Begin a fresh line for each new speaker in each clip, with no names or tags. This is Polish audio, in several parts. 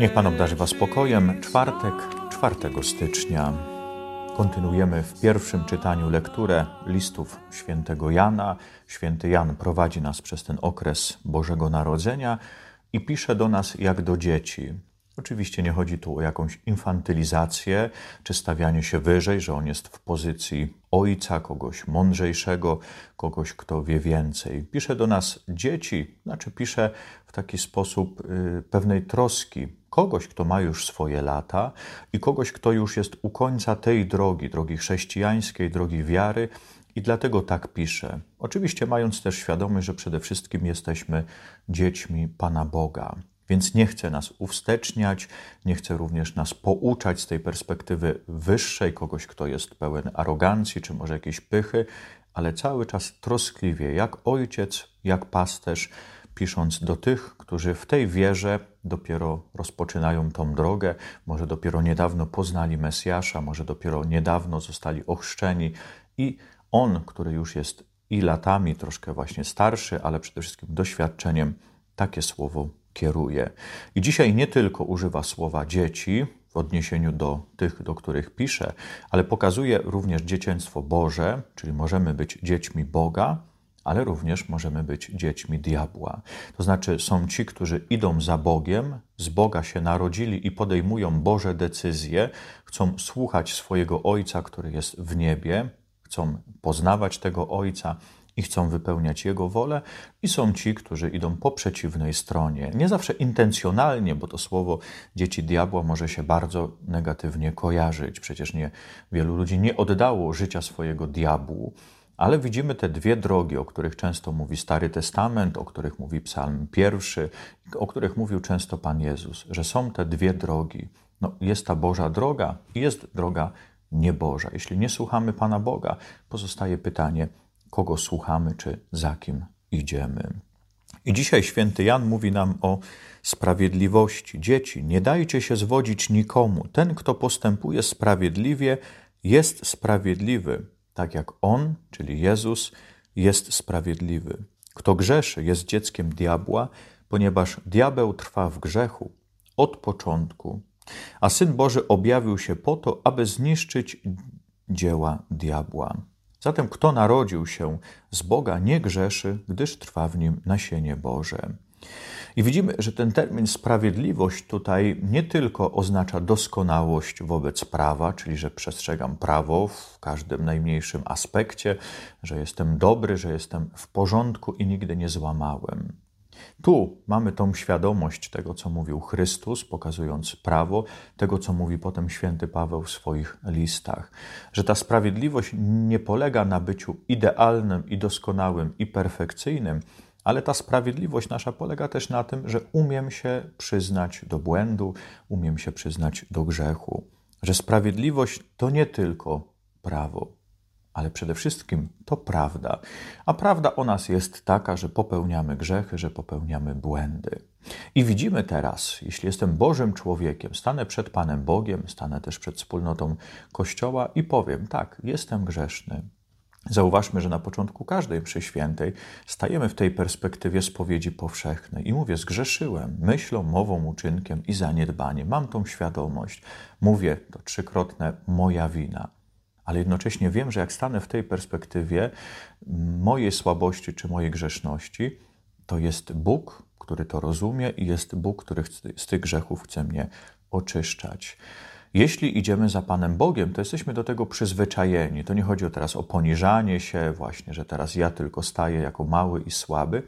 Niech Pan obdarzy Was spokojem. Czwartek, 4 stycznia. Kontynuujemy w pierwszym czytaniu lekturę listów świętego Jana. Święty Jan prowadzi nas przez ten okres Bożego Narodzenia i pisze do nas jak do dzieci. Oczywiście nie chodzi tu o jakąś infantylizację czy stawianie się wyżej, że on jest w pozycji ojca, kogoś mądrzejszego, kogoś, kto wie więcej. Pisze do nas dzieci, znaczy pisze w taki sposób y, pewnej troski, kogoś, kto ma już swoje lata i kogoś, kto już jest u końca tej drogi, drogi chrześcijańskiej, drogi wiary. I dlatego tak pisze. Oczywiście, mając też świadomość, że przede wszystkim jesteśmy dziećmi Pana Boga. Więc nie chce nas uwsteczniać, nie chce również nas pouczać z tej perspektywy wyższej, kogoś, kto jest pełen arogancji czy może jakiejś pychy, ale cały czas troskliwie, jak ojciec, jak pasterz, pisząc do tych, którzy w tej wierze dopiero rozpoczynają tą drogę, może dopiero niedawno poznali Mesjasza, może dopiero niedawno zostali ochrzczeni i on, który już jest i latami troszkę właśnie starszy, ale przede wszystkim doświadczeniem, takie słowo kieruje. I dzisiaj nie tylko używa słowa dzieci w odniesieniu do tych, do których pisze, ale pokazuje również dzieciństwo Boże, czyli możemy być dziećmi Boga, ale również możemy być dziećmi diabła. To znaczy, są ci, którzy idą za Bogiem, z Boga się narodzili i podejmują Boże decyzje, chcą słuchać swojego Ojca, który jest w niebie, chcą poznawać tego Ojca i chcą wypełniać Jego wolę, i są ci, którzy idą po przeciwnej stronie. Nie zawsze intencjonalnie, bo to słowo dzieci diabła może się bardzo negatywnie kojarzyć. Przecież nie, wielu ludzi nie oddało życia swojego diabłu. Ale widzimy te dwie drogi, o których często mówi Stary Testament, o których mówi Psalm pierwszy, o których mówił często Pan Jezus, że są te dwie drogi. No, jest ta Boża droga i jest droga nieboża. Jeśli nie słuchamy Pana Boga, pozostaje pytanie, kogo słuchamy, czy za kim idziemy. I dzisiaj święty Jan mówi nam o sprawiedliwości. Dzieci, nie dajcie się zwodzić nikomu. Ten, kto postępuje sprawiedliwie, jest sprawiedliwy, tak jak on, czyli Jezus, jest sprawiedliwy. Kto grzeszy, jest dzieckiem diabła, ponieważ diabeł trwa w grzechu od początku, a syn Boży objawił się po to, aby zniszczyć dzieła diabła. Zatem kto narodził się z Boga, nie grzeszy, gdyż trwa w nim nasienie Boże. I widzimy, że ten termin sprawiedliwość tutaj nie tylko oznacza doskonałość wobec prawa, czyli że przestrzegam prawo w każdym najmniejszym aspekcie, że jestem dobry, że jestem w porządku i nigdy nie złamałem. Tu mamy tą świadomość tego, co mówił Chrystus, pokazując prawo, tego, co mówi potem święty Paweł w swoich listach, że ta sprawiedliwość nie polega na byciu idealnym i doskonałym i perfekcyjnym, ale ta sprawiedliwość nasza polega też na tym, że umiem się przyznać do błędu, umiem się przyznać do grzechu, że sprawiedliwość to nie tylko prawo, ale przede wszystkim to prawda. A prawda o nas jest taka, że popełniamy grzechy, że popełniamy błędy. I widzimy teraz, jeśli jestem Bożym człowiekiem, stanę przed Panem Bogiem, stanę też przed wspólnotą Kościoła i powiem: tak, jestem grzeszny. Zauważmy, że na początku każdej mszy świętej stajemy w tej perspektywie spowiedzi powszechnej i mówię: zgrzeszyłem myślą, mową, uczynkiem i zaniedbaniem. Mam tą świadomość. Mówię to trzykrotne moja wina ale jednocześnie wiem, że jak stanę w tej perspektywie mojej słabości czy mojej grzeszności, to jest Bóg, który to rozumie i jest Bóg, który z tych grzechów chce mnie oczyszczać. Jeśli idziemy za Panem Bogiem, to jesteśmy do tego przyzwyczajeni. To nie chodzi teraz o poniżanie się, właśnie, że teraz ja tylko staję jako mały i słaby,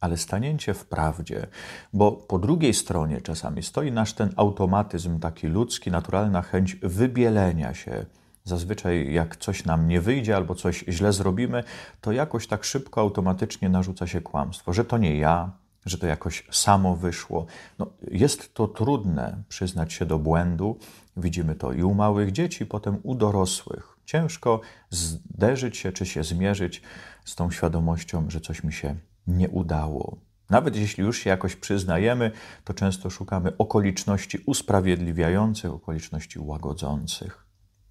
ale stanięcie w prawdzie, bo po drugiej stronie czasami stoi nasz ten automatyzm taki ludzki, naturalna chęć wybielenia się, Zazwyczaj, jak coś nam nie wyjdzie albo coś źle zrobimy, to jakoś tak szybko, automatycznie narzuca się kłamstwo, że to nie ja, że to jakoś samo wyszło. No, jest to trudne przyznać się do błędu. Widzimy to i u małych dzieci, potem u dorosłych. Ciężko zderzyć się czy się zmierzyć z tą świadomością, że coś mi się nie udało. Nawet jeśli już się jakoś przyznajemy, to często szukamy okoliczności usprawiedliwiających, okoliczności łagodzących.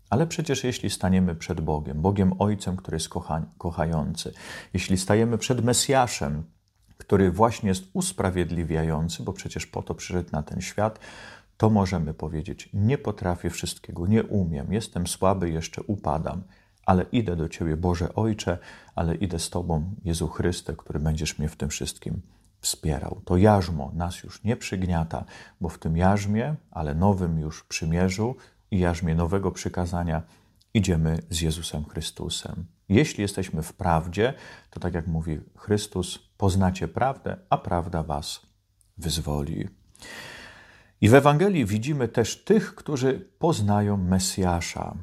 Ale przecież jeśli staniemy przed Bogiem, Bogiem Ojcem, który jest kocha kochający, jeśli stajemy przed Mesjaszem, który właśnie jest usprawiedliwiający, bo przecież po to przyszedł na ten świat, to możemy powiedzieć: Nie potrafię wszystkiego, nie umiem, jestem słaby, jeszcze upadam, ale idę do Ciebie, Boże Ojcze, ale idę z Tobą, Jezu Chryste, który będziesz mnie w tym wszystkim wspierał. To jarzmo nas już nie przygniata, bo w tym jarzmie, ale nowym już przymierzu i jarzmie nowego przykazania idziemy z Jezusem Chrystusem. Jeśli jesteśmy w prawdzie, to tak jak mówi Chrystus, poznacie prawdę, a prawda was wyzwoli. I w Ewangelii widzimy też tych, którzy poznają Mesjasza.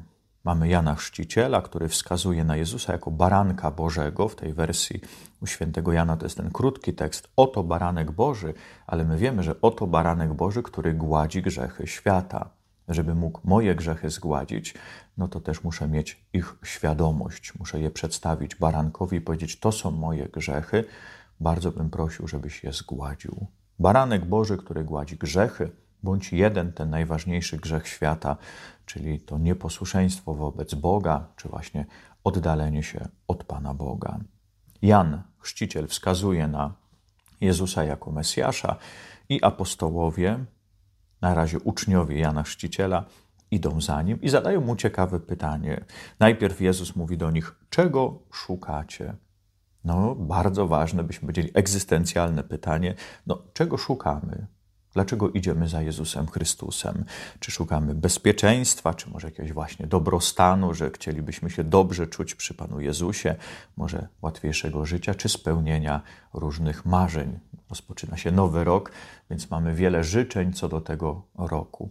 Mamy Jana Chrzciciela, który wskazuje na Jezusa jako baranka Bożego. W tej wersji u świętego Jana to jest ten krótki tekst: Oto baranek Boży, ale my wiemy, że oto baranek Boży, który gładzi grzechy świata. Żeby mógł moje grzechy zgładzić, no to też muszę mieć ich świadomość, muszę je przedstawić barankowi i powiedzieć: To są moje grzechy. Bardzo bym prosił, żebyś je zgładził. Baranek Boży, który gładzi grzechy, bądź jeden, ten najważniejszy grzech świata, czyli to nieposłuszeństwo wobec Boga, czy właśnie oddalenie się od Pana Boga. Jan, chrzciciel, wskazuje na Jezusa jako Mesjasza i apostołowie, na razie uczniowie Jana Chrzciciela, idą za nim i zadają mu ciekawe pytanie. Najpierw Jezus mówi do nich: Czego szukacie? No, bardzo ważne, byśmy powiedzieli, egzystencjalne pytanie. No, czego szukamy? Dlaczego idziemy za Jezusem Chrystusem? Czy szukamy bezpieczeństwa, czy może jakiegoś właśnie dobrostanu, że chcielibyśmy się dobrze czuć przy Panu Jezusie, może łatwiejszego życia, czy spełnienia różnych marzeń? Rozpoczyna się nowy rok, więc mamy wiele życzeń co do tego roku.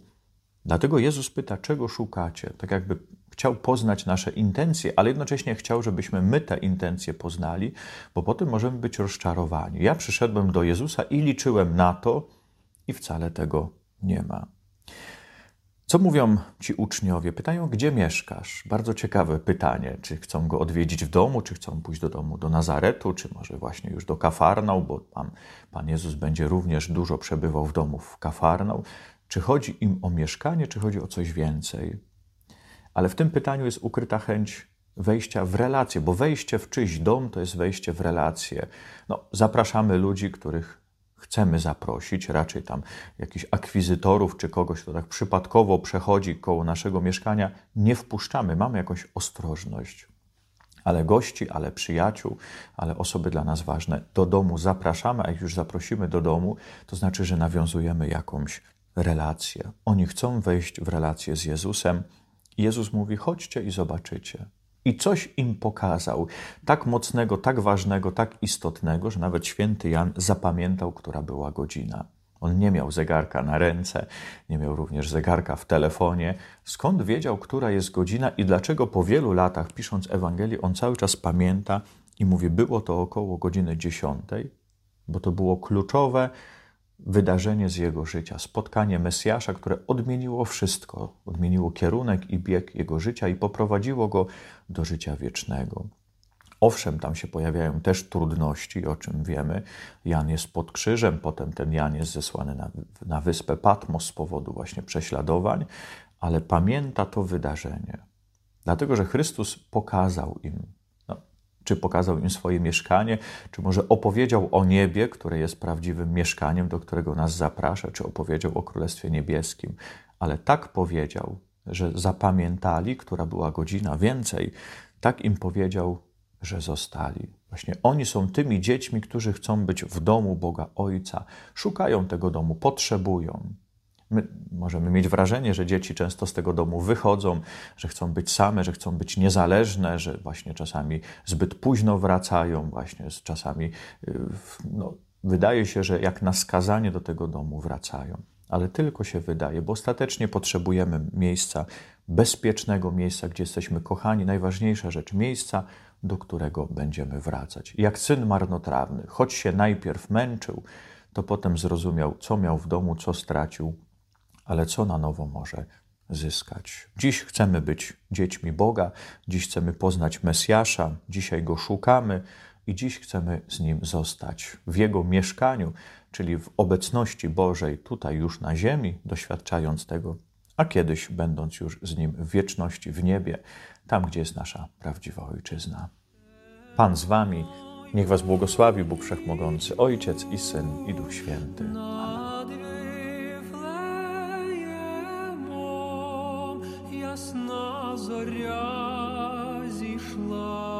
Dlatego Jezus pyta, czego szukacie? Tak jakby chciał poznać nasze intencje, ale jednocześnie chciał, żebyśmy my te intencje poznali, bo potem możemy być rozczarowani. Ja przyszedłem do Jezusa i liczyłem na to, i wcale tego nie ma. Co mówią ci uczniowie? Pytają, gdzie mieszkasz? Bardzo ciekawe pytanie. Czy chcą go odwiedzić w domu, czy chcą pójść do domu do Nazaretu, czy może właśnie już do Kafarnał, bo Pan, Jezus będzie również dużo przebywał w domu w Kafarnał. Czy chodzi im o mieszkanie, czy chodzi o coś więcej? Ale w tym pytaniu jest ukryta chęć wejścia w relacje, bo wejście w czyjś dom to jest wejście w relacje. No, zapraszamy ludzi, których chcemy zaprosić, raczej tam jakichś akwizytorów czy kogoś, kto tak przypadkowo przechodzi koło naszego mieszkania, nie wpuszczamy, mamy jakąś ostrożność. Ale gości, ale przyjaciół, ale osoby dla nas ważne do domu zapraszamy, a jak już zaprosimy do domu, to znaczy, że nawiązujemy jakąś relację. Oni chcą wejść w relację z Jezusem. Jezus mówi: chodźcie i zobaczycie i coś im pokazał, tak mocnego, tak ważnego, tak istotnego, że nawet święty Jan zapamiętał, która była godzina. On nie miał zegarka na ręce, nie miał również zegarka w telefonie. Skąd wiedział, która jest godzina i dlaczego po wielu latach, pisząc Ewangelię, on cały czas pamięta i mówi: Było to około godziny dziesiątej, bo to było kluczowe wydarzenie z jego życia, spotkanie Mesjasza, które odmieniło wszystko, odmieniło kierunek i bieg jego życia i poprowadziło go do życia wiecznego. Owszem, tam się pojawiają też trudności, o czym wiemy. Jan jest pod krzyżem, potem ten Jan jest zesłany na, na wyspę Patmos z powodu właśnie prześladowań, ale pamięta to wydarzenie. Dlatego, że Chrystus pokazał im, czy pokazał im swoje mieszkanie, czy może opowiedział o niebie, które jest prawdziwym mieszkaniem, do którego nas zaprasza, czy opowiedział o Królestwie Niebieskim. Ale tak powiedział, że zapamiętali, która była godzina więcej, tak im powiedział, że zostali. Właśnie oni są tymi dziećmi, którzy chcą być w domu Boga Ojca, szukają tego domu, potrzebują. My możemy mieć wrażenie, że dzieci często z tego domu wychodzą, że chcą być same, że chcą być niezależne, że właśnie czasami zbyt późno wracają, właśnie czasami y, no, wydaje się, że jak na skazanie do tego domu wracają. Ale tylko się wydaje, bo ostatecznie potrzebujemy miejsca, bezpiecznego miejsca, gdzie jesteśmy kochani. Najważniejsza rzecz, miejsca, do którego będziemy wracać. Jak syn marnotrawny, choć się najpierw męczył, to potem zrozumiał, co miał w domu, co stracił, ale co na nowo może zyskać. Dziś chcemy być dziećmi Boga, dziś chcemy poznać Mesjasza, dzisiaj go szukamy i dziś chcemy z nim zostać w jego mieszkaniu, czyli w obecności Bożej tutaj już na ziemi, doświadczając tego, a kiedyś będąc już z nim w wieczności w niebie, tam gdzie jest nasza prawdziwa ojczyzna. Pan z wami, niech was błogosławi Bóg wszechmogący, Ojciec i Syn i Duch Święty.
Amen. Ясна зоря зійшла,